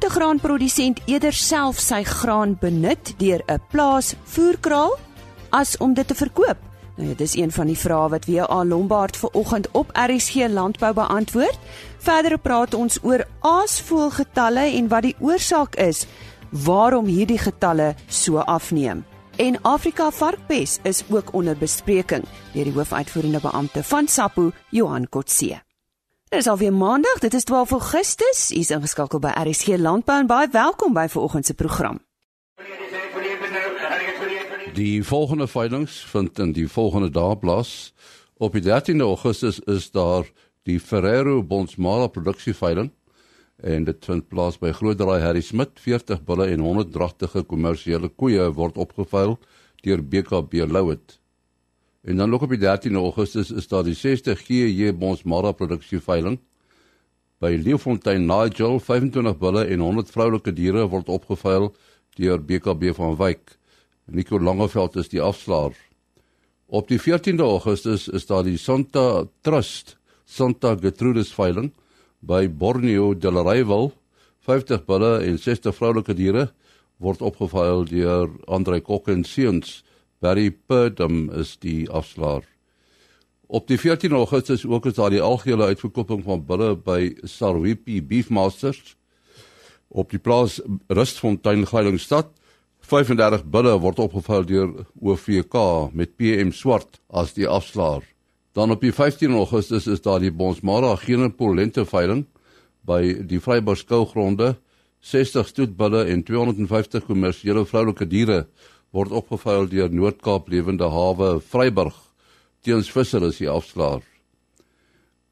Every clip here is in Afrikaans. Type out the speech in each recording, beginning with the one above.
moet 'n graanprodusent eerder self sy graan benut deur 'n plaas voerkraal as om dit te verkoop? Nou ja, dis een van die vrae wat WA Lombard vanoggend op RSG Landbou beantwoord. Verder praat ons oor aasvoëlgetalle en wat die oorsaak is waarom hierdie getalle so afneem. En Afrika varkpes is ook onder bespreking deur die hoofuitvoerende beampte van SAPO, Johan Kotse. Dit is alweer Maandag, dit is 12 Augustus. U is ingeskakel by RSG Landbou en baie welkom by vanoggend se program. Die volgende veilinge vind in die volgende dae plaas. Op die 13de Augustus is daar die Ferrero Bonsmara produksieveiling en dit vind plaas by Grootdraai Harry Smit 40 bulle en 100 dragtige kommersiële koeie word opgeveil deur BKB Louet. En dan nog op die 13de Augustus is daar die 60 GJ Bonsmara produksieveiling by Leeufontein Nigel 25 bulle en 100 vroulike diere word opgeveil deur BKB van Wyk. Nico Langeveld is die afslaer. Op die 14de Augustus is daar die Santa Trust Santa Gertrudis veiling by Borneo del Reyval 50 bulle en 60 vroulike diere word opgeveil deur Andre Kok en Seuns. Barry Purdom is die afslaer. Op die 14 Augustus ook is daar die algehele uitverkoping van bulle by Sarwipi Beefmasters op die plaas Rustfontein Geilingstad. 35 bulle word opgeveil deur OVK met PM Swart as die afslaer. Dan op die 15 Augustus is daar die Bonsmara Genepol lente veiling by die Vryburg skougronde. 60 stoetbulle en 250 kommersiële vroulike diere word opgeveil deur Noord-Kaap Lewende Hawe Vryburg. Teens visser is die afslaer.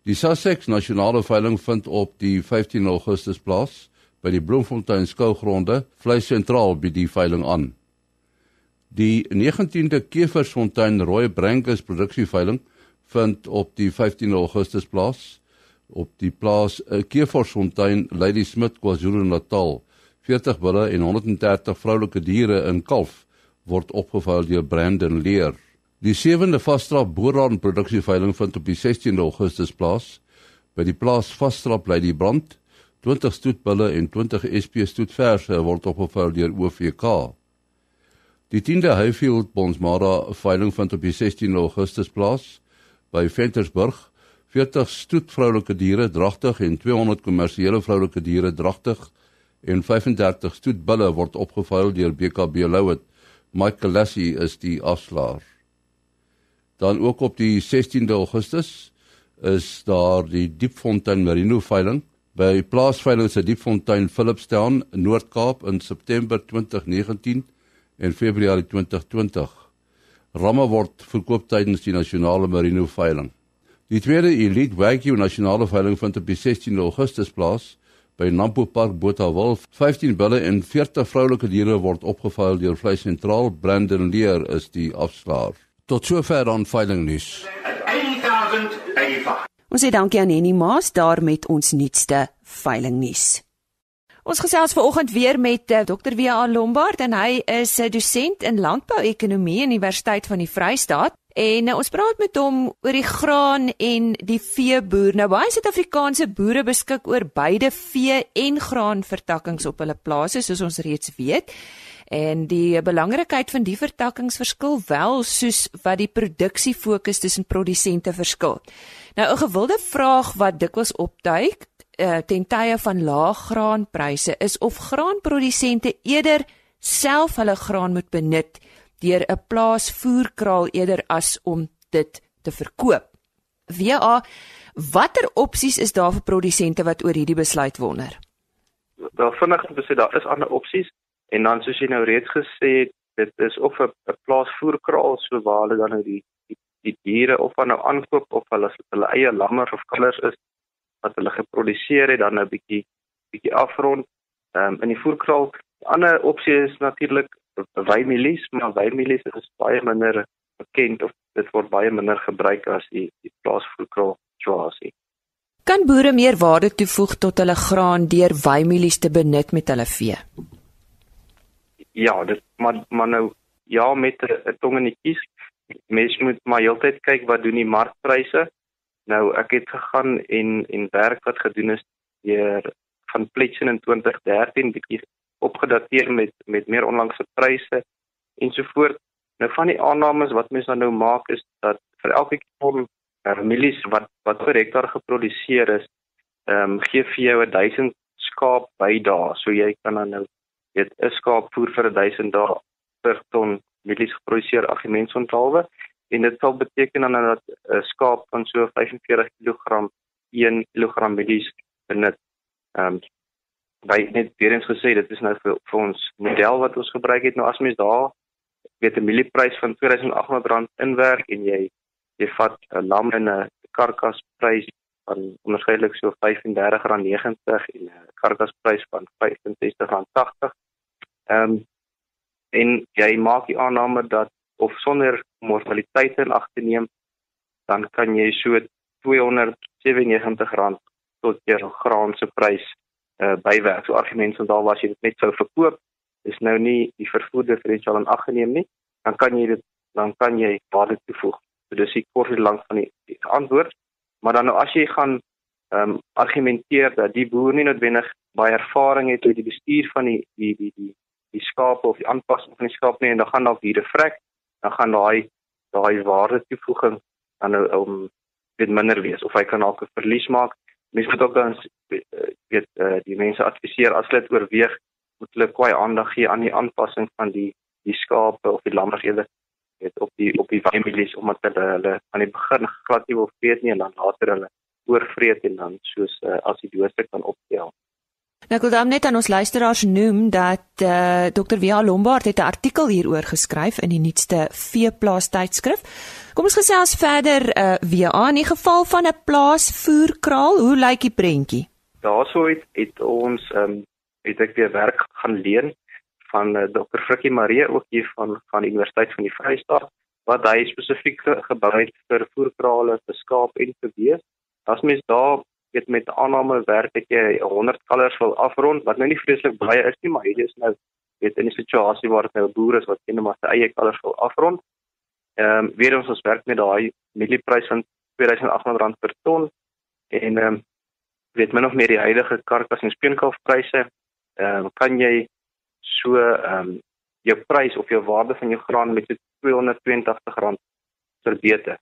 Die Sussex nasionale veiling vind op die 15 Augustus plaas by die Bloemfontein skougronde, vleis sentraal by die veiling aan. Die 19de Keversfontein Rooi Brankus produksieveiling vind op die 15 Augustus plaas op die plaas uh, Keeforsfontein Lady Smith KwaZulu-Natal 40 bulle en 130 vroulike diere in kalf word opgeveil deur Brandon Leer. Die 7de Vasstrap Boeraan produksieveiling vind op die 16 Augustus plaas by die plaas Vasstrap Lady Brand 20 stoetbulle en 20 SP stoetverse word opgeveil deur OVK. Die 10de Highfield Bonsmara veiling vind op die 16 Augustus plaas by Ventersburg 40 stoet vroulike diere dragtig en 200 kommersiële vroulike diere dragtig en 35 stoet bulle word opgeveil deur BKB Louet. Michael Lassie is die afslaer. Dan ook op die 16de Augustus is daar die Diepfontein Merino veiling by plaasveiling se Diepfontein Philipstown Noord-Kaap in September 2019 en Februarie 2020 ramme word verkoop tydens die nasionale merino veiling. Die tweede Elite Wagyu nasionale veiling vind op die 16 Augustus plaas by Nampo Park Botawil. 15 bulle en 40 vroulike diere word opgeveil deur Vleis Sentraal. Brandon Leer is die afslaer. Tot sover aan veiling nuus. Ons sê dankie aan Annie Maas daar met ons nuutste veiling nuus. Ons gesels vanoggend weer met uh, Dr. W.A. Lombard en hy is 'n uh, dosent in landbouekonomie aan die Universiteit van die Vrystaat. En uh, ons praat met hom oor die graan en die veeboer. Nou baie Suid-Afrikaanse boere beskik oor beide vee en graan vertakkings op hulle plase soos ons reeds weet. En die belangrikheid van die vertakkings verskil wel soos wat die produksie fokus tussen produsente verskil. Nou 'n gewilde vraag wat dikwels opduik uh, ten tye van lae graanpryse is of graanprodusente eerder self hulle graan moet benut deur 'n plaasvoerkraal eerder as om dit te verkoop. WA watter opsies is daar vir produsente wat oor hierdie besluit wonder? Wel vinnig om te sê daar is ander opsies en dan soos jy nou reeds gesê het dit is of 'n plaasvoerkraal so waar hulle dan nou die die, die diere of dan nou aankoop of hulle hulle eie lammers of kalvers is wat hulle geproduseer het dan 'n nou bietjie bietjie afrond. Um, in die voerkraal. Ander opsie is natuurlik wynmielies, maar wynmielies is baie minder bekend of dit word baie minder gebruik as die die plaasvoerkraal situasie. Kan boere meer waarde toevoeg tot hulle graan deur wynmielies te benut met hulle vee? Ja, dit maar maar nou ja met 'n tong in die kies. Mens moet maar heeltyd kyk wat doen die markpryse Nou ek het gegaan en en werk wat gedoen is deur van Pletsen in 2013 bietjie opgedateer met met meer onlangse pryse ensovoorts. Nou van die aannames wat mense nou maak is dat vir elke ton mielies wat wat per hektaar geproduseer is, ehm um, gee vir jou 1000 skaap by dae. So jy kan dan nou weet 'n skaap voer vir 1000 dae per ton mielies geproduseer argumentsontalwe en dit sal beteken dan dat 'n skaap van so 45 kg 1 kg mielies benut. Ehm um, by net weer eens gesê dit is nou vir, vir ons model wat ons gebruik het nou as mens daar weet 'n mielieprys van R2800 inwerk en jy jy vat 'n lam in 'n karkasprys van onderskeidelik so R35.90 en 'n karkasprys van R65.80. Ehm um, en jy maak die aanname dat of sonder mortaliteite in ag te neem dan kan jy so R297 tot jou graan se prys uh, bywerk. So argument van daar was jy dit net sou verkoop, is nou nie die vervoer diferensiaal in ag geneem nie, dan kan jy dit dan kan jy waarde toevoeg. So dis die kort en lank van die, die antwoord. Maar dan nou as jy gaan ehm um, argumenteer dat die boer nie noodwendig baie ervaring het met die bestuur van die die die die die skape of die aanpassing van die skaap nie en dan gaan dalk hierde vrek, dan gaan daai daai waarde toevoeging dan nou om um, dit minder wees of hy kan dalk 'n verlies maak. Mense moet ook dan weet uh, die mense adviseer as hulle dit oorweeg, moet hulle kwai aandag gee aan die aanpassing van die die skape of die lammerhede weet op die op die weimelies omdat hulle hulle aan die begin glad nie wil vreet nie en dan later hulle oorvreet en dan soos uh, as die dose kan optel. Nou ek wil dan net aan ons luisteraars noem dat uh, eh, Dr. Via Lombard het 'n artikel hieroor geskryf in die nuutste Veeplaas tydskrif. Kom ons gesels verder uh, via in die geval van 'n plaasvoerkraal, hoe lyk die prentjie? Daarsou het, het ons ehm um, het ek weer werk gaan leen van uh, Dr. Frikkie Marie ook hier van van die Universiteit van die Vrystaat wat hy spesifiek gebou het vir voerkrale vir skaap en vir bees. As mens daar weet met aanname werk dat jy 100 kalvers wil afrond wat nou nie vreeslik baie is nie, maar hier is nou weet in 'n situasie waar dit nou 'n boer is wat net maar sy eie kalvers wil afrond. Ehm um, weer ons ons werk met daai mielieprys van R2800 per ton en ehm um, weet min of meer die huidige karkas en speenkalfpryse ehm um, kan jy so ehm um, jou prys of jou waarde van jou graan met R282 verbeter.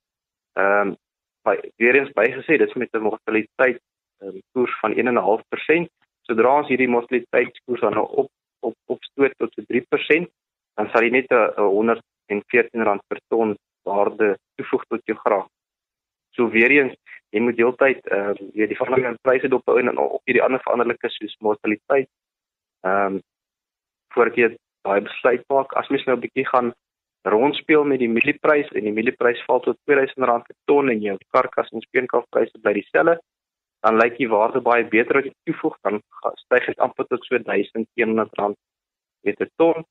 Ehm um, by weer eens bygesê dis met 'n mortaliteit um, koers van 1.5%. Sodra ons hierdie mortaliteitskoers dan nou op op opstoot tot so 3%, dan sal jy net 'n R114 per ton waarde toevoeg tot jou graan. So weer eens, jy moet heeltyd ehm um, weet die veranderinge in pryse dop hou en op hierdie ander veranderlike soos mortaliteit ehm um, voordat jy daai besluit maak as mens nou 'n bietjie gaan rondspeel met die mielieprys en die mielieprys val tot R2000 per ton en jou karkas en speenkalfpryse bly dieselfde, dan lyk die waarde baie beter as jy toevoeg dan styg dit amper tot so R1100 per ton.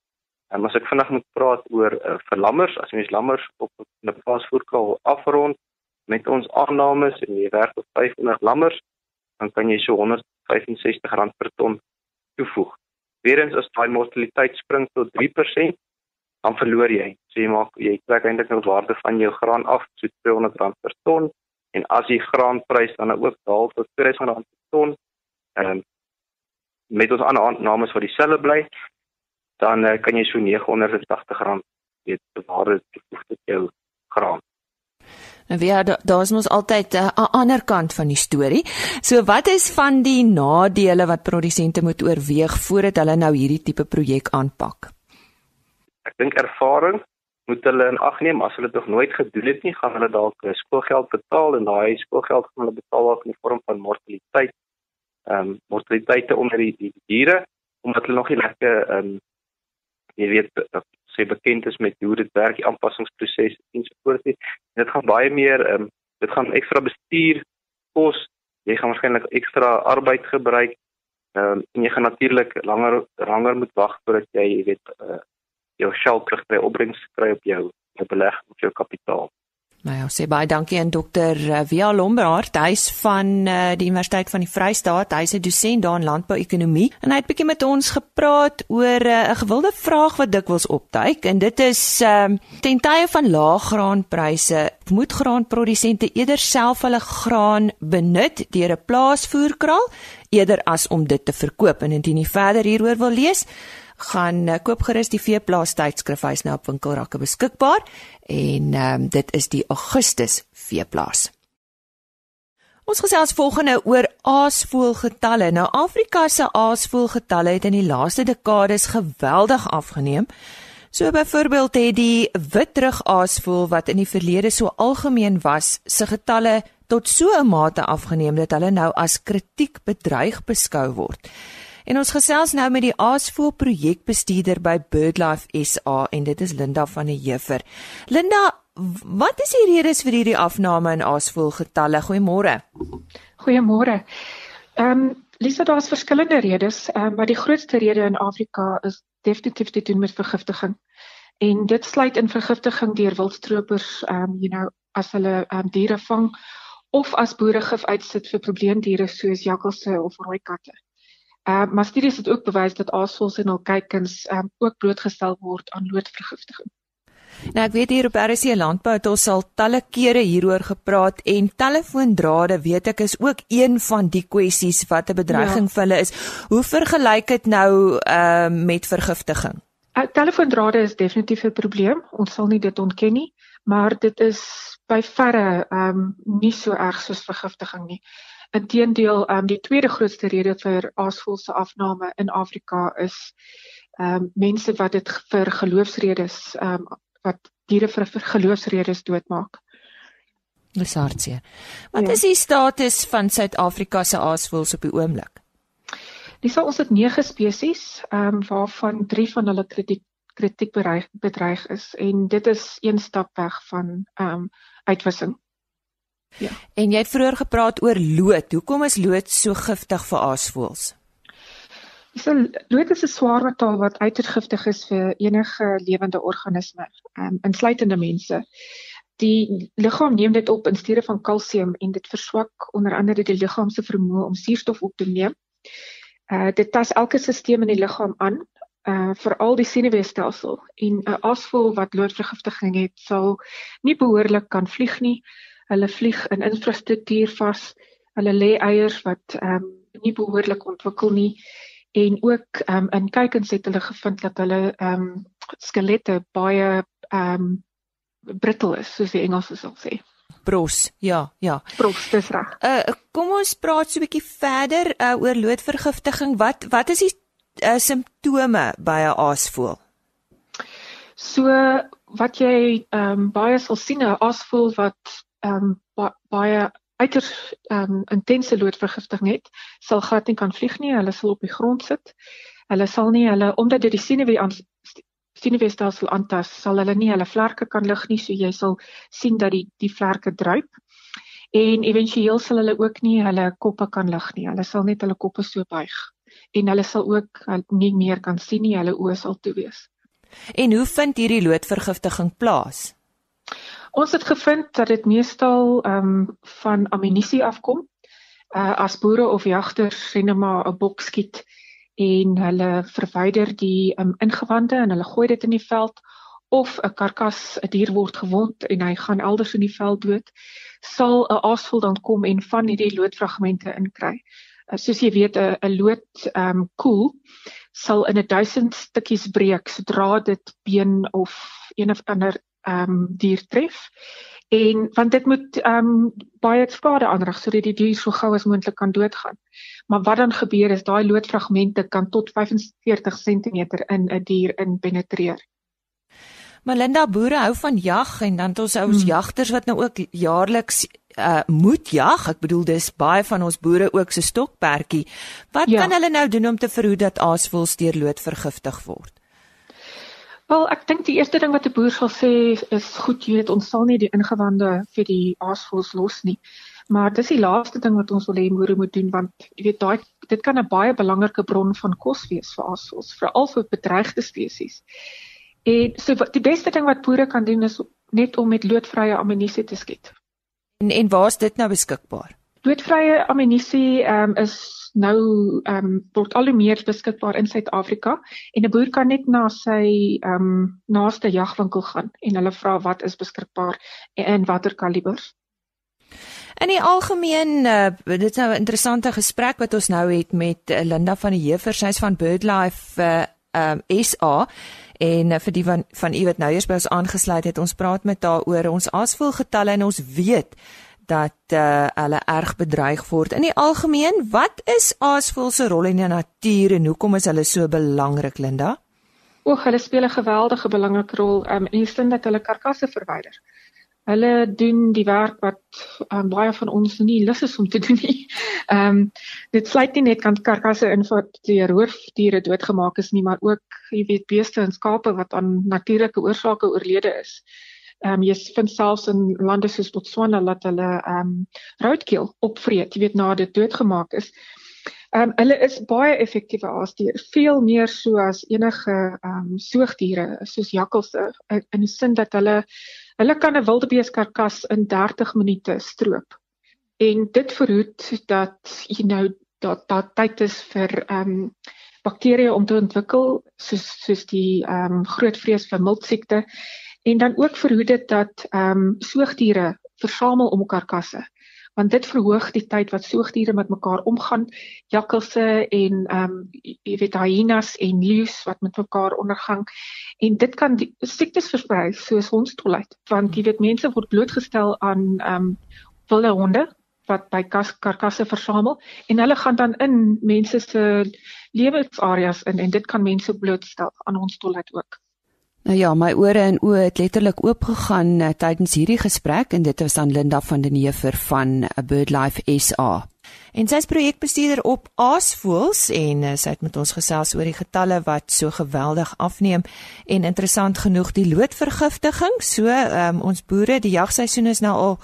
En as ek vinnig moet praat oor uh, vir lammers, as mens lammers op 'n plaasvoerkraal afrond met ons aannames en jy werk op 500 lammers, dan kan jy so R165 per ton toevoeg. Weerens as daai mortaliteit spring tot 3%, dan verloor jy. So jy maak jy trek eintlik nou waarde van jou graan af so R200 per ton en as die graanprys dan nou ook daal tot R300 per ton, ehm um, met ons ander aannames wat dieselfde bly, dan uh, kan jy so R980 weet bewaar toevoeg tot jou graan. En wie daar da is mos altyd 'n uh, ander kant van die storie. So wat is van die nadele wat produsente moet oorweeg voordat hulle nou hierdie tipe projek aanpak? Ek dink ervaring moet hulle in ag neem. As hulle dit nog nooit gedoen het nie gaan hulle dalk skoolgeld betaal en daai skoolgeld gaan hulle betaal in die vorm van mortaliteit ehm um, mortaliteite onder die, die diere omdat hulle nog nie lekker ehm um, jy weet sê bekend is met hoe dit werk die aanpassingsproses en so voort nie. Dit gaan baie meer ehm um, dit gaan ekstra bestuur kos jy gaan waarskynlik ekstra arbeid gebruik ehm um, en jy gaan natuurlik langer langer moet wag voordat jy jy weet uh, jou geld terug by opbrengs kry op jou jou beleg of jou kapitaal. Nou ja, sê baie dankie aan dokter eh, Via Lombard, hy's van uh, die Universiteit van die Vrystaat. Hy's 'n dosent daar in landbouekonomie en hy het bietjie met ons gepraat oor eh, 'n uh, gewilde vraag wat dikwels opduik en dit is um, ten tye van lae graanpryse, moet graanprodusente eerder self hulle graan benut deur 'n plaasvoerkraal eerder as om dit te verkoop en indien jy verder hieroor wil lees, gaan uh, koop gerus die Veeplaas tydskrif hy's nou op winkelrakke beskikbaar en um, dit is die Augustus Veeplaas. Ons gesels volgende oor aasvoëlgetalle. Nou Afrika se aasvoëlgetalle het in die laaste dekades geweldig afgeneem. So byvoorbeeld het die witrug-aasvoël wat in die verlede so algemeen was, se getalle tot so 'n mate afgeneem dat hulle nou as kritiek bedreig beskou word. En ons gesels nou met die Aasvoël projekbestuurder by BirdLife SA en dit is Linda van der Heever. Linda, wat is die redes vir hierdie afname in aasvoël getalle? Goeiemôre. Goeiemôre. Ehm um, Lisa, daar's verskillende redes, um, maar die grootste rede in Afrika is definitief te doen met vergiftiging. En dit sluit in vergiftiging deur wildstropers, ehm um, you know, as hulle ehm um, diere vang of as boere gif uitsit vir probleemdiere soos jakkalse of rooi katte. Uh maar studies het ook bewys dat aasvoëls en hul kuikens um ook blootgestel word aan loodvergiftiging. Nou ek weet hier op RC Landbou het ons al talle kere hieroor gepraat en telefoondrade weet ek is ook een van die kwessies wat 'n bedreiging ja. vir hulle is. Hoe vergelyk dit nou ehm uh, met vergiftiging? Uh, telefoondrade is definitief 'n probleem. Ons sal nie dit ontken nie, maar dit is by verre ehm um, nie so erg soos vergiftiging nie. Inteendeel, ehm um, die tweede grootste rede vir aasvoël se afname in Afrika is ehm um, mense wat dit vir geloofsredes ehm um, wat diere vir, vir geloofsredes doodmaak. Dis hartseer. Wat ja. is die status van Suid-Afrika se aasvoëls op die oomblik? Dis ons het 9 spesies, ehm um, waarvan 3 van hulle kritiek kritiek bedreig is en dit is een stap weg van ehm um, uitwissing. Ja. En jy het vroeër gepraat oor lood. Hoekom is lood so giftig vir aasvoëls? So lood is 'n swaar metaal wat uiters giftig is vir enige lewende organisme, um, insluitende mense. Die liggaam neem dit op in steede van kalsium en dit verswak onder andere die liggaam se vermoë om suurstof op te neem. Uh dit tas elke stelsel in die liggaam aan, uh veral die senuweestelsel en 'n aasvoël wat loodvergiftiging het, sal nie behoorlik kan vlieg nie hulle vlieg in infrastruktuur vas. Hulle lê eiers wat ehm um, nie behoorlik ontwikkel nie en ook ehm um, in kykens het hulle gevind dat hulle ehm um, skelette baie ehm um, brittel is, soos die Engelsers sal sê. Bros, ja, ja. Bros, dis reg. Uh kom ons praat so 'n bietjie verder uh, oor loodvergiftiging. Wat wat is die uh, simptome by 'n aasvoël? So wat jy ehm um, baie sal sien 'n aasvoël wat ehm um, ba baie uiters ehm um, intense loodvergiftiging het, sal glad nie kan vlieg nie. Hulle sal op die grond sit. Hulle sal nie hulle omdat dit die senuwee aan senuweestelsel aantas, sal hulle nie hulle vlerke kan lig nie, so jy sal sien dat die die vlerke druip. En éventueel sal hulle ook nie hulle koppe kan lig nie. Hulle sal net hulle koppe so buig en hulle sal ook nie meer kan sien nie. Hulle oë sal toe wees. En hoe vind hierdie loodvergiftiging plaas? Ons het gevind dat dit meestal ehm um, van ammunisie afkom. Uh as boere of jagters sien hulle maar 'n bok skiet en hulle verwyder die um, ingewande en hulle gooi dit in die veld of 'n karkas, 'n dier word gewond en hy gaan elders in die veld dood, sal 'n aasvoël dan kom en van hierdie loodfragmente inkry. Uh, soos jy weet 'n lood ehm um, koel sal in 'n duisend stukkies breek sodra dit been of een of ander ehm um, dier tref. En want dit moet ehm um, baie skade aanrig sodat die dier so gou as moontlik kan doodgaan. Maar wat dan gebeur is daai loodfragmente kan tot 45 cm in 'n dier in penetreer. Melinda boere hou van jag en dan het ons ou hmm. jagters wat nou ook jaarliks uh moet jag. Ek bedoel dis baie van ons boere ook se stokperdjie. Wat ja. kan hulle nou doen om te verhoed dat aasvoëls deur lood vergiftig word? Wel, ek dink die eerste ding wat 'n boer sal sê is goed, jy weet, ons sal nie die ingewande vir die aasvoëls los nie. Maar dis die laaste ding wat ons wil hê boere moet doen want jy weet daai dit kan 'n baie belangrike bron van kos wees vir aasvoëls, veral vir bedreigde spesies. En so die beste ding wat boere kan doen is net om met loodvrye ammunisie te skiet. En en waar is dit nou beskikbaar? Loodvrye ammunisie um, is nou ehm um, word al hoe meer beskikbaar in Suid-Afrika en 'n boer kan net na sy ehm um, naaste jagwinkel gaan en hulle vra wat is beskikbaar en watter kalibers. In die algemeen uh, dit is nou 'n interessante gesprek wat ons nou het met uh, Linda van die Heever, sy's van BirdLife uh, um, SA en uh, vir die van van u wat nou eers by ons aangesluit het, ons praat met haar oor ons asvoelgetalle en ons weet dat uh, hulle erg bedreig word. In die algemeen, wat is aasvoël se rol in die natuur en hoekom is hulle so belangrik, Linda? O, hulle speel 'n geweldige belangrike rol um, in die sin dat hulle karkasse verwyder. Hulle doen die werk wat um, baie van ons nie lus is om te doen nie. Ehm um, dit sluit nie net kan karkasse in vir die roofdiere doodgemaak is nie, maar ook jy weet beeste en skape wat aan natuurlike oorsake oorlede is. Ehm um, jy vind selfs in lande soos Botswana dat hulle ehm um, roodkeel opvreet, jy weet na dit doodgemaak is. Ehm um, hulle is baie effektiewe as die veel meer so as enige ehm um, soogdiere soos jakkalse in die sin dat hulle hulle kan 'n wildebees karkas in 30 minute stroop. En dit verhoed dat jy nou dat dat tyd is vir ehm um, bakterieë om te ontwikkel soos soos die ehm um, groot vrees vir miltsiekte en dan ook verhoed dit dat ehm um, soogdiere versamel om karkasse want dit verhoog die tyd wat soogdiere met mekaar omgaan jakkalse en ehm um, jy weet hyenas en leeu's wat met mekaar ondergang. En dit kan siektes versprei soos hondstolheid want jy weet mense word blootgestel aan ehm um, wilde honde wat by kas, karkasse versamel. En hulle gaan dan in mense se lewensareas in en dit kan mense blootstel aan hondstolheid ook Nou ja, my ore en oë het letterlik oopgegaan uh, tydens hierdie gesprek en dit was aan Linda van den Heever van uh, BirdLife SA. En sy is projekbestuurder op aasvoëls en uh, sy het met ons gesels oor die getalle wat so geweldig afneem en interessant genoeg die loodvergiftiging. So um, ons boere, die jagseisoen is nou al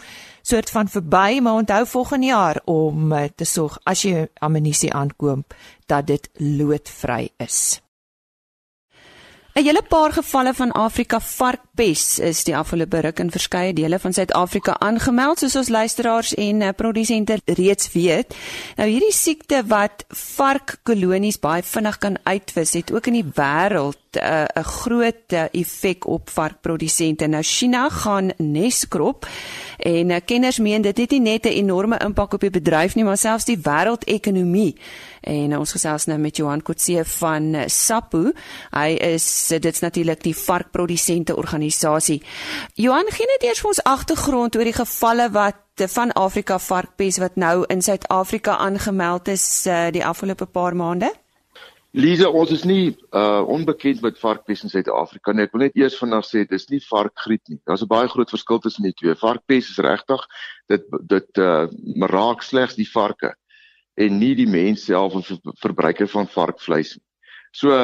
soort van verby, maar onthou volgende jaar om uh, te sorg as jy ammunisie aankoop dat dit loodvry is. 'n Hele paar gevalle van Afrika varkpes is die afgelope ruk in verskeie dele van Suid-Afrika aangemeld, soos ons luisteraars en uh, produsente reeds weet. Nou hierdie siekte wat varkkolonies baie vinnig kan uitwis, het ook in die wêreld eh, 'n uh, groot uh, effek op varkprodusente. Nou China gaan neskrop en uh, kenners meen dit het nie net 'n enorme impak op die bedryf nie, maar selfs die wêreldekonomie. En uh, ons gesels nou met Johan Kotse van uh, SAPU. Hy is dit's natuurlik die varkprodusente organisasie. Johan, gee net eers vir ons agtergrond oor die gevalle wat van Afrika varkpes wat nou in Suid-Afrika aangemeld is uh, die afgelope paar maande. Lise, ons is nie uh onbekend met varkpes in Suid-Afrika nie. Ek wil net eers vanaand sê dis nie varkgriep nie. Daar's 'n baie groot verskil tussen die twee. Varkpes is regtig dit dit uh raak slegs die varke en nie die mens self of verbruiker van varkvleis nie. So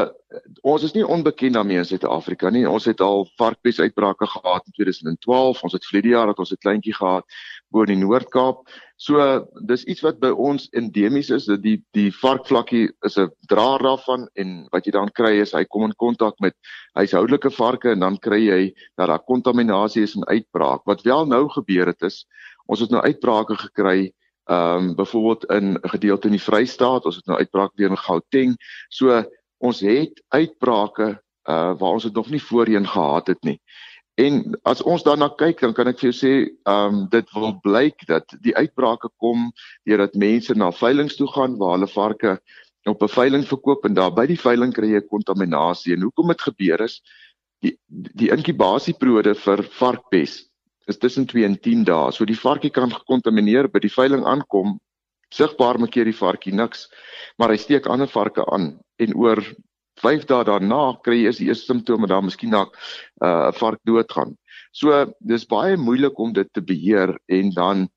ons is nie onbekend daarmee in Suid-Afrika nie. Ons het al varkpes uitbrake gehad in 2012. Ons het vlede jaar dat ons 'n kleintjie gehad bo in die Noord-Kaap. So dis iets wat by ons endemies is. Dat die die varkvlakkie is 'n draer daarvan en wat jy dan kry is hy kom in kontak met huishoudelike varke en dan kry jy dat daar kontaminasie is en uitbraak. Wat wel nou gebeur het is ons het nou uitbrake gekry ehm um, byvoorbeeld in 'n gedeelte in die Vrystaat, ons het nou uitbraak weer in Gauteng. So ons het uitbrake uh waar ons dit nog nie voorheen gehad het nie. En as ons daarna kyk, dan kan ek vir jou sê, um dit wil blyk dat die uitbrake kom deurdat mense na veilinge toe gaan waar hulle varke op 'n veiling verkoop en daar by die veiling kry jy kontaminasie. En hoekom dit gebeur is die die inkubasieperiode vir varkpes is tussen 2 en 10 dae. So die varkie kan gekontamineer by die veiling aankom, sigbaar maak hier die varkie niks, maar hy steek ander varke aan en oor 5 dae daarna kry jy die eerste simptome dan miskien na 'n uh, vark doodgaan. So dis baie moeilik om dit te beheer en dan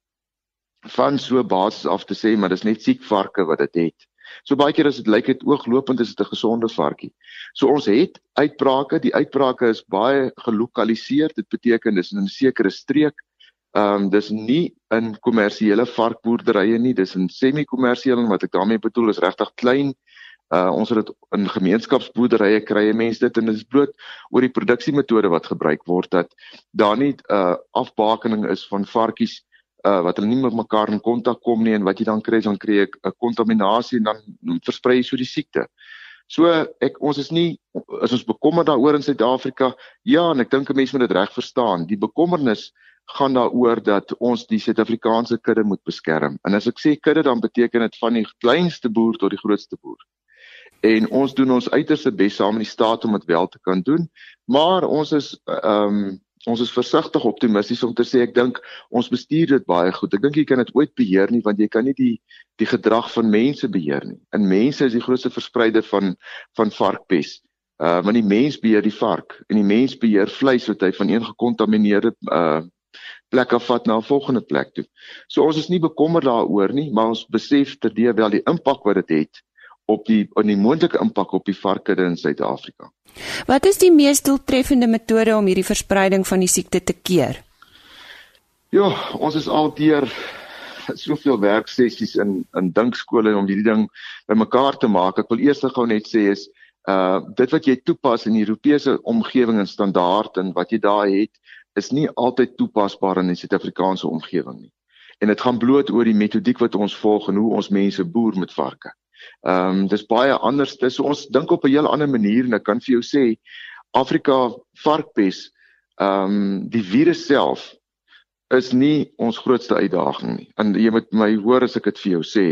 van so basis af te sê maar dis net siek varke wat dit het. So baie keer as dit lyk dit ooglopend is dit 'n gesonde varkie. So ons het uitbrake, die uitbrake is baie gelokaliseer. Dit beteken dis in 'n sekere streek Ehm um, dis nie in kommersiële varkboerderye nie, dis in semi-kommersiële wat ek daarmee bedoel is regtig klein Uh ons het dit in gemeenskapsboerderye kry mense dit en dit is bloot oor die produksiemetode wat gebruik word dat daar nie 'n uh, afbakening is van varkies uh wat hulle nie met mekaar in kontak kom nie en wat jy dan kry dan kry jy 'n kontaminasie en dan versprei jy so die siekte. So ek ons is nie is ons bekommerd daaroor in Suid-Afrika. Ja, en ek dink 'n mens moet dit reg verstaan. Die bekommernis gaan daaroor dat ons die Suid-Afrikaanse kudde moet beskerm. En as ek sê kudde dan beteken dit van die kleinste boer tot die grootste boer. En ons doen ons uiterste bes saam met die staat om dit wel te kan doen, maar ons is ehm um, ons is versigtig optimisties om te sê ek dink ons bestuur dit baie goed. Ek dink jy kan dit ooit beheer nie want jy kan nie die die gedrag van mense beheer nie. En mense is die grootste verspreider van van varkpes. Uh want die mens beheer die vark en die mens beheer vleis wat hy van een gekontamineerde uh plek af vat na 'n volgende plek toe. So ons is nie bekommerd daaroor nie, maar ons besef terdeë wel die impak wat dit het, het op die op die moontlike impak op die varkkudde in Suid-Afrika. Wat is die mees doeltreffende metode om hierdie verspreiding van die siekte te keer? Ja, ons is al deur soveel werksessies in in dinkskole om hierdie ding bymekaar te maak. Ek wil eers gou net sê is uh dit wat jy toepas in die Europese omgewing en standaard en wat jy daar het, is nie altyd toepasbaar in die Suid-Afrikaanse omgewing nie. En dit gaan bloot oor die metodiek wat ons volg en hoe ons mense boer met varke. Ehm um, dis baie anders. Dis ons dink op 'n heel ander manier en ek kan vir jou sê Afrika varkpes ehm um, die virus self is nie ons grootste uitdaging nie. En jy moet my hoor as ek dit vir jou sê,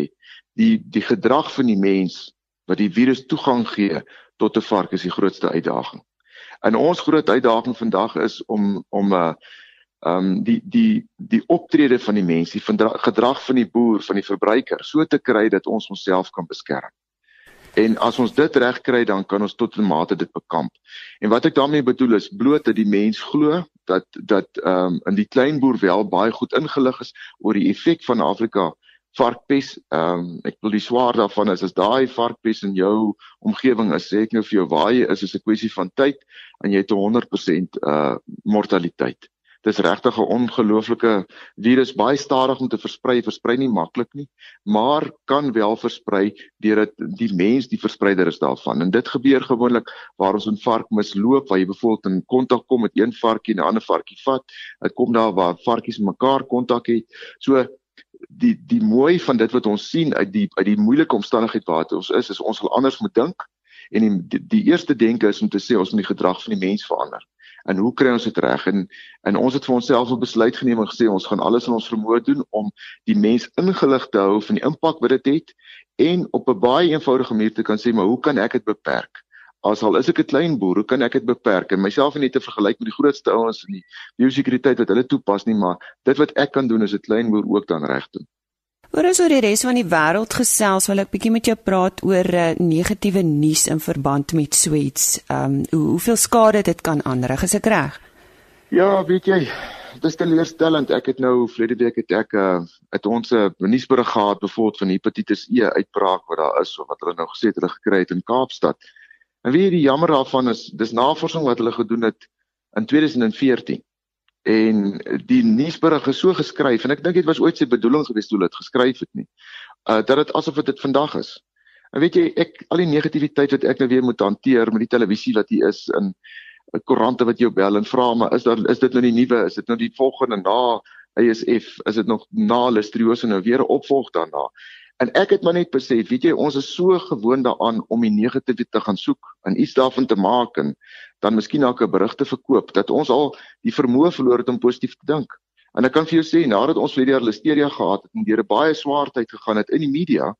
die die gedrag van die mens wat die virus toegang gee tot 'n vark is die grootste uitdaging. En ons groot uitdaging vandag is om om 'n uh, ehm um, die die die optrede van die mense, die gedrag van die boer, van die verbruiker, so te kry dat ons onsself kan beskerm. En as ons dit reg kry, dan kan ons tot 'n mate dit bekamp. En wat ek daarmee bedoel is bloot dat die mens glo dat dat ehm um, in die kleinboer wel baie goed ingelig is oor die effek van Afrika varkpes. Ehm um, ek wil die swaar daarvan is as daai varkpes in jou omgewing is, sê ek nou vir jou waar jy is, is 'n kwessie van tyd en jy het 100% uh mortaliteit. Dis regtig 'n ongelooflike virus baie stadig om te versprei versprei nie maklik nie maar kan wel versprei deurdat die mens die verspreider is daarvan. En dit gebeur gewoonlik waar ons 'n vark misloop waar jy byvoorbeeld in kontak kom met een varkie en 'n ander varkie vat. Dit kom daar waar varkies mekaar kontak het. So die die mooi van dit wat ons sien uit die uit die moeilike omstandighede waar ons is is ons wil anders moet dink. En die, die eerste denke is om te sê ons moet die gedrag van die mens verander. En hoe kry ons dit reg? En en ons het vir onsself 'n besluit geneem en gesê ons gaan alles in ons vermoë doen om die mens ingelig te hou van die impak wat dit het en op 'n baie eenvoudige manier te kan sê maar hoe kan ek dit beperk as al is ek 'n klein boer hoe kan ek dit beperk en myself nie te vergelyk met die grootste ouens in die biosekuriteit wat hulle toepas nie maar dit wat ek kan doen is 'n klein boer ook dan reg doen Oor ons oor die res van die wêreld gesels, wil ek bietjie met jou praat oor uh, negatiewe nuus in verband met Sweets. Ehm um, hoe, hoeveel skade dit kan aanrig, is ek reg? Ja, weet jy, dit is teleurstellend. Ek het nou vlede week het ek uh, het ons 'n uh, nuusberig gehad bevoorbeeld van hepatitis E uitbraak wat daar is of wat hulle nou gesê het hulle gekry het in Kaapstad. En weet jy die jammer daarvan is dis navorsing wat hulle gedoen het in 2014 en die nuusberig is so geskryf en ek dink dit was ooit sy bedoeling gewees toe dit geskryf het nie uh dat dit asof dit vandag is. En weet jy ek al die negativiteit wat ek nou weer moet hanteer met die televisie wat hier is in uh, koerante wat jou bel en vra maar is daar is dit nou die nuwe is dit nou die volgende na ASF is dit nog na Listeriosi nou weer 'n opvolg daarna. En ek het maar net besef, weet jy, ons is so gewoond daaraan om die negatiewe te gaan soek en iets daarvan te maak en dan miskien dalk 'n berig te verkoop dat ons al die vermoë verloor het om positief te dink. En ek kan vir jou sê, nadat ons vir die listeria gehad het en deur 'n baie swaar tyd gegaan het in die media,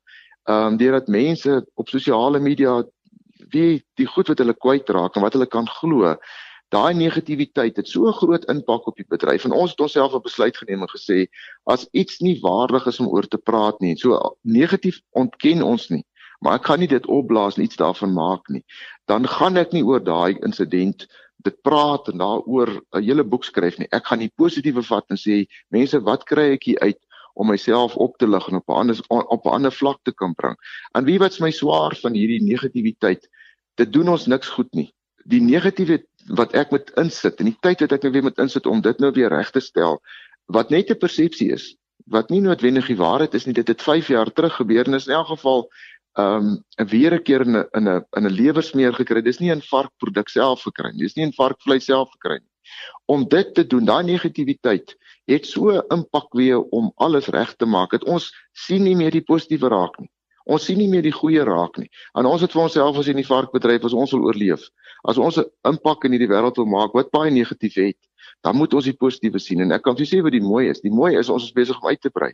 ehm um, deurdat mense op sosiale media wie die goed wat hulle kwyt raak en wat hulle kan glo, daai negativiteit het so 'n groot impak op die bedryf en ons het onsself op besluit geneem en gesê as iets nie waardig is om oor te praat nie so negatief ontken ons nie maar ek gaan nie dit opblaas en iets daarvan maak nie dan gaan ek nie oor daai insident dit praat en daaroor 'n hele boek skryf nie ek gaan die positiewe vat en sê mense wat kry ek hier uit om myself op te lig en op 'n ander op 'n ander vlak te kan bring. En wie wat's my swaar van hierdie negativiteit? Dit doen ons niks goed nie. Die negatiewe wat ek moet insit en die tyd wat ek nou weer moet insit om dit nou weer reg te stel wat net 'n persepsie is wat nie noodwendig die waarheid is nie dit het 5 jaar terug gebeur en is in elk geval ehm um, weer 'n keer in 'n in 'n in 'n lewersmeer gekry. Dis nie 'n varkproduk self gekry nie. Dis nie 'n varkvleis self gekry nie. Om dit te doen, daai negativiteit het so impak weer om alles reg te maak. Dat ons sien nie meer die positiewe raak nie. Ons sien nie meer die goeie raak nie. En ons het vir onsself as in die varkbedryf as ons wil oorleef. As ons 'n impak in hierdie wêreld wil maak wat baie negatief het, dan moet ons die positiewe sien en ek kan vir sê wat die mooi is. Die mooi is ons is besig om uit te brei.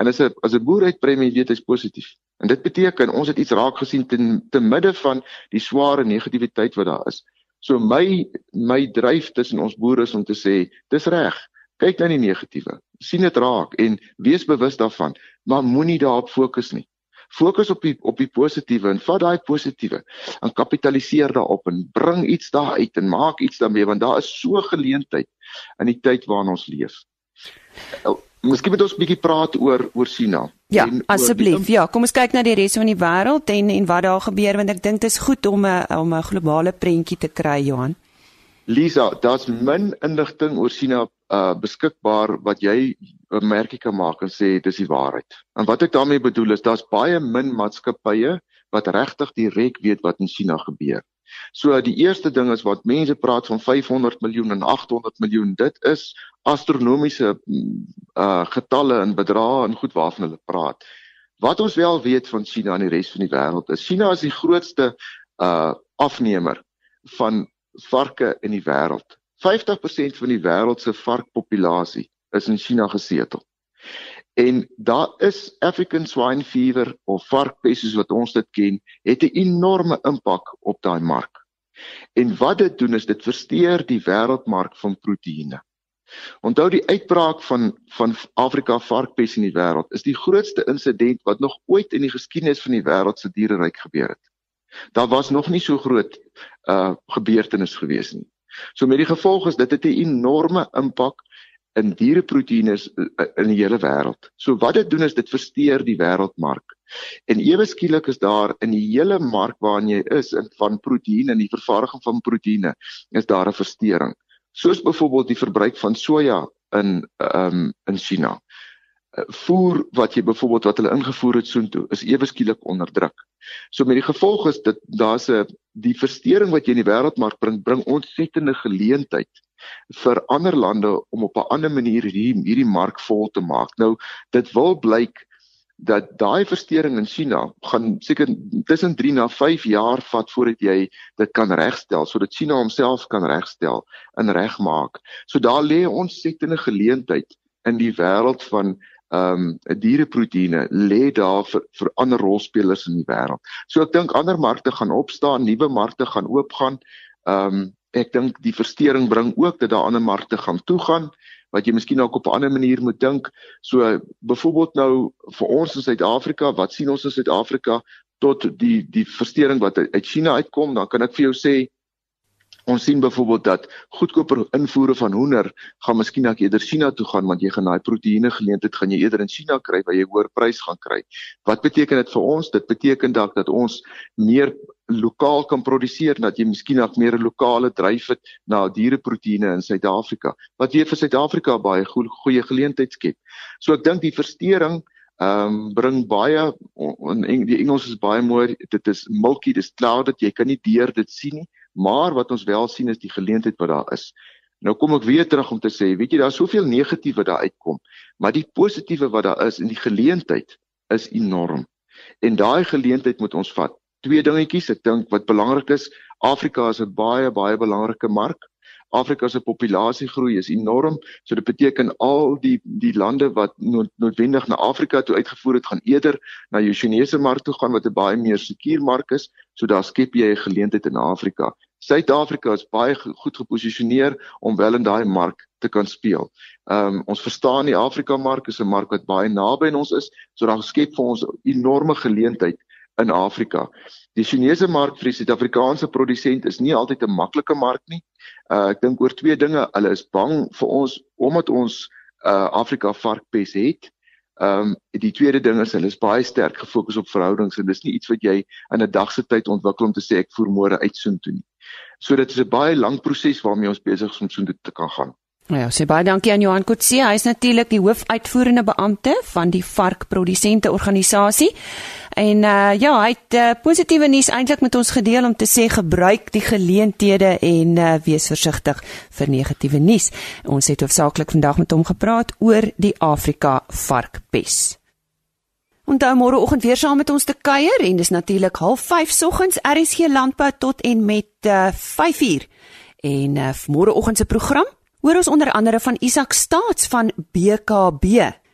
En as 'n as 'n boer uitbrei, jy weet hy's positief. En dit beteken ons het iets raak gesien te, te midde van die sware negativiteit wat daar is. So my my dryf tussen ons boere is om te sê, dis reg. Kyk na die negatiewe. sien dit raak en wees bewus daarvan, maar moenie daarop fokus nie. Fokus op die op die positiewe en vat daai positiewe en kapitaliseer daarop en bring iets daar uit en maak iets daarmee want daar is so geleentheid in die tyd waarin ons leef. Miskien moet ons 'n bietjie praat oor oor China. Ja, asseblief. Ja, kom ons kyk na die res van die wêreld en en wat daar gebeur want ek dink dit is goed om 'n om 'n globale prentjie te kry, Johan. Lisa, daar's min inligting oor China uh beskikbaar wat jy 'n merkie kan maak en sê dis die waarheid. En wat ek daarmee bedoel is daar's baie min maatskappye wat regtig direk weet wat in China gebeur. So die eerste ding is wat mense praat van 500 miljoen en 800 miljoen. Dit is astronomiese uh getalle en bedrae en goed waarvan hulle praat. Wat ons wel weet van China en die res van die wêreld is China is die grootste uh afnemer van varke in die wêreld. 50% van die wêreld se varkpopulasie is in China gesetel. En daar is African swine fever of varkpes soos wat ons dit ken, het 'n enorme impak op daai mark. En wat dit doen is dit versteur die wêreldmark van proteïene. Onthou die uitbraak van van Afrika varkpes in die wêreld is die grootste insident wat nog ooit in die geskiedenis van die wêreld se diereryk gebeur het. Daar was nog nie so groot uh gebeurtenis gewees nie. So met die gevolg is dit het 'n enorme impak in diereproteïnes eh, eh, in die hele wêreld. So wat dit doen is dit versteur die wêreldmark. En ewe skielik is daar in die hele mark waarin jy is in van proteïene en die vervaardiging van proteïene is daar 'n verstoring. Soos byvoorbeeld die verbruik van soja in ehm um, in China. Voer wat jy byvoorbeeld wat hulle ingevoer het soontoe is ewe skielik onder druk. So met die gevolg is dit daar's 'n die verstoring wat jy in die wêreldmark bring bring ontsettende geleentheid vir ander lande om op 'n ander manier hierdie hierdie mark vol te maak. Nou dit wil blyk dat daai verstoring in China gaan seker tussen 3 na 5 jaar vat voordat jy dit kan regstel sodat China homself kan regstel en regmaak. So daar lê ons settene geleentheid in die wêreld van ehm um, diereproteïene lê daar vir vir ander rolspelers in die wêreld. So ek dink ander markte gaan opstaan, nuwe markte gaan oopgaan. Ehm um, ek dink die verstoring bring ook dat daar ander markte gaan toegaan wat jy miskien ook op 'n ander manier moet dink. So byvoorbeeld nou vir ons in Suid-Afrika, wat sien ons in Suid-Afrika tot die die verstoring wat uit China uitkom, dan kan ek vir jou sê Ons sien byvoorbeeld dat goedkoper invoere van hoender gaan miskien net eerder China toe gaan want jy gaan daai proteïene geleentheid gaan jy eerder in China kry waar jy hoër prys gaan kry. Wat beteken dit vir ons? Dit beteken dalk dat ons meer lokaal kan produseer dat jy miskien ook meer lokale dryf het na diereproteïene in Suid-Afrika. Wat weer vir Suid-Afrika baie goeie goeie geleentheid skep. So ek dink die verstoring ehm um, bring baie in die Engels is baie mooi dit is milky dis klaar dat jy kan nie deur dit sien nie maar wat ons wel sien is die geleentheid wat daar is. Nou kom ek weer terug om te sê, weet jy, daar's soveel negatief wat daar uitkom, maar die positiewe wat daar is en die geleentheid is enorm. En daai geleentheid moet ons vat. Twee dingetjies, ek dink wat belangrik is, Afrika is 'n baie baie belangrike mark. Afrika se populasiegroei is enorm, so dit beteken al die die lande wat nood, noodwendig na Afrika toe uitgevoer het, gaan eerder na die Chinese mark toe gaan wat 'n baie meer sekuur mark is, so daar skep jy 'n geleentheid in Afrika. Suid-Afrika is baie goed geposisioneer om wel in daai mark te kan speel. Ehm um, ons verstaan die Afrika mark is 'n mark wat baie naby aan ons is, so dan skep vir ons enorme geleentheid in Afrika. Die Chinese mark vir die Suid-Afrikaanse produsent is nie altyd 'n maklike mark nie. Uh ek dink oor twee dinge. Hulle is bang vir ons omdat ons uh Afrika varkpes het. Um die tweede ding is hulle is baie sterk gefokus op verhoudings en dis nie iets wat jy in 'n dag se tyd ontwikkel om te sê ek voer môre uit soontoe nie. So dit is 'n baie lang proses waarmee ons besig is om soontoe te kan gaan. Nou ja, sê baie dankie aan Johan Kotse. Hy is natuurlik die hoofuitvoerende beampte van die varkprodusente organisasie. En uh ja, hy het uh, positiewe nuus eintlik met ons gedeel om te sê gebruik die geleenthede en uh, wees versigtig vir negatiewe nuus. Ons het hoofsaaklik vandag met hom gepraat oor die Afrika varkpes. Onthou môreoggend weer saam met ons te kuier en dis natuurlik 05:30 soggens RSG landbou tot en met uh, 5uur. En uh, môreoggend se program hoor ons onder andere van Isak Staats van BKB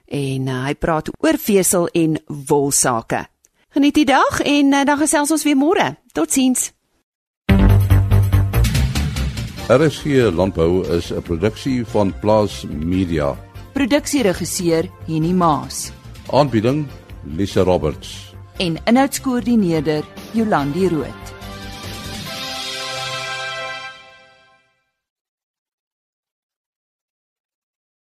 en uh, hy praat oor vesel en wol sake. Geniet die dag en uh, dan gesels ons weer môre. Totsiens. RSG landbou is 'n produksie van Plaas Media. Produksieregisseur Henny Maas Aanbieding Lisa Roberts. en inhoudskoördineerder Jolandi Root.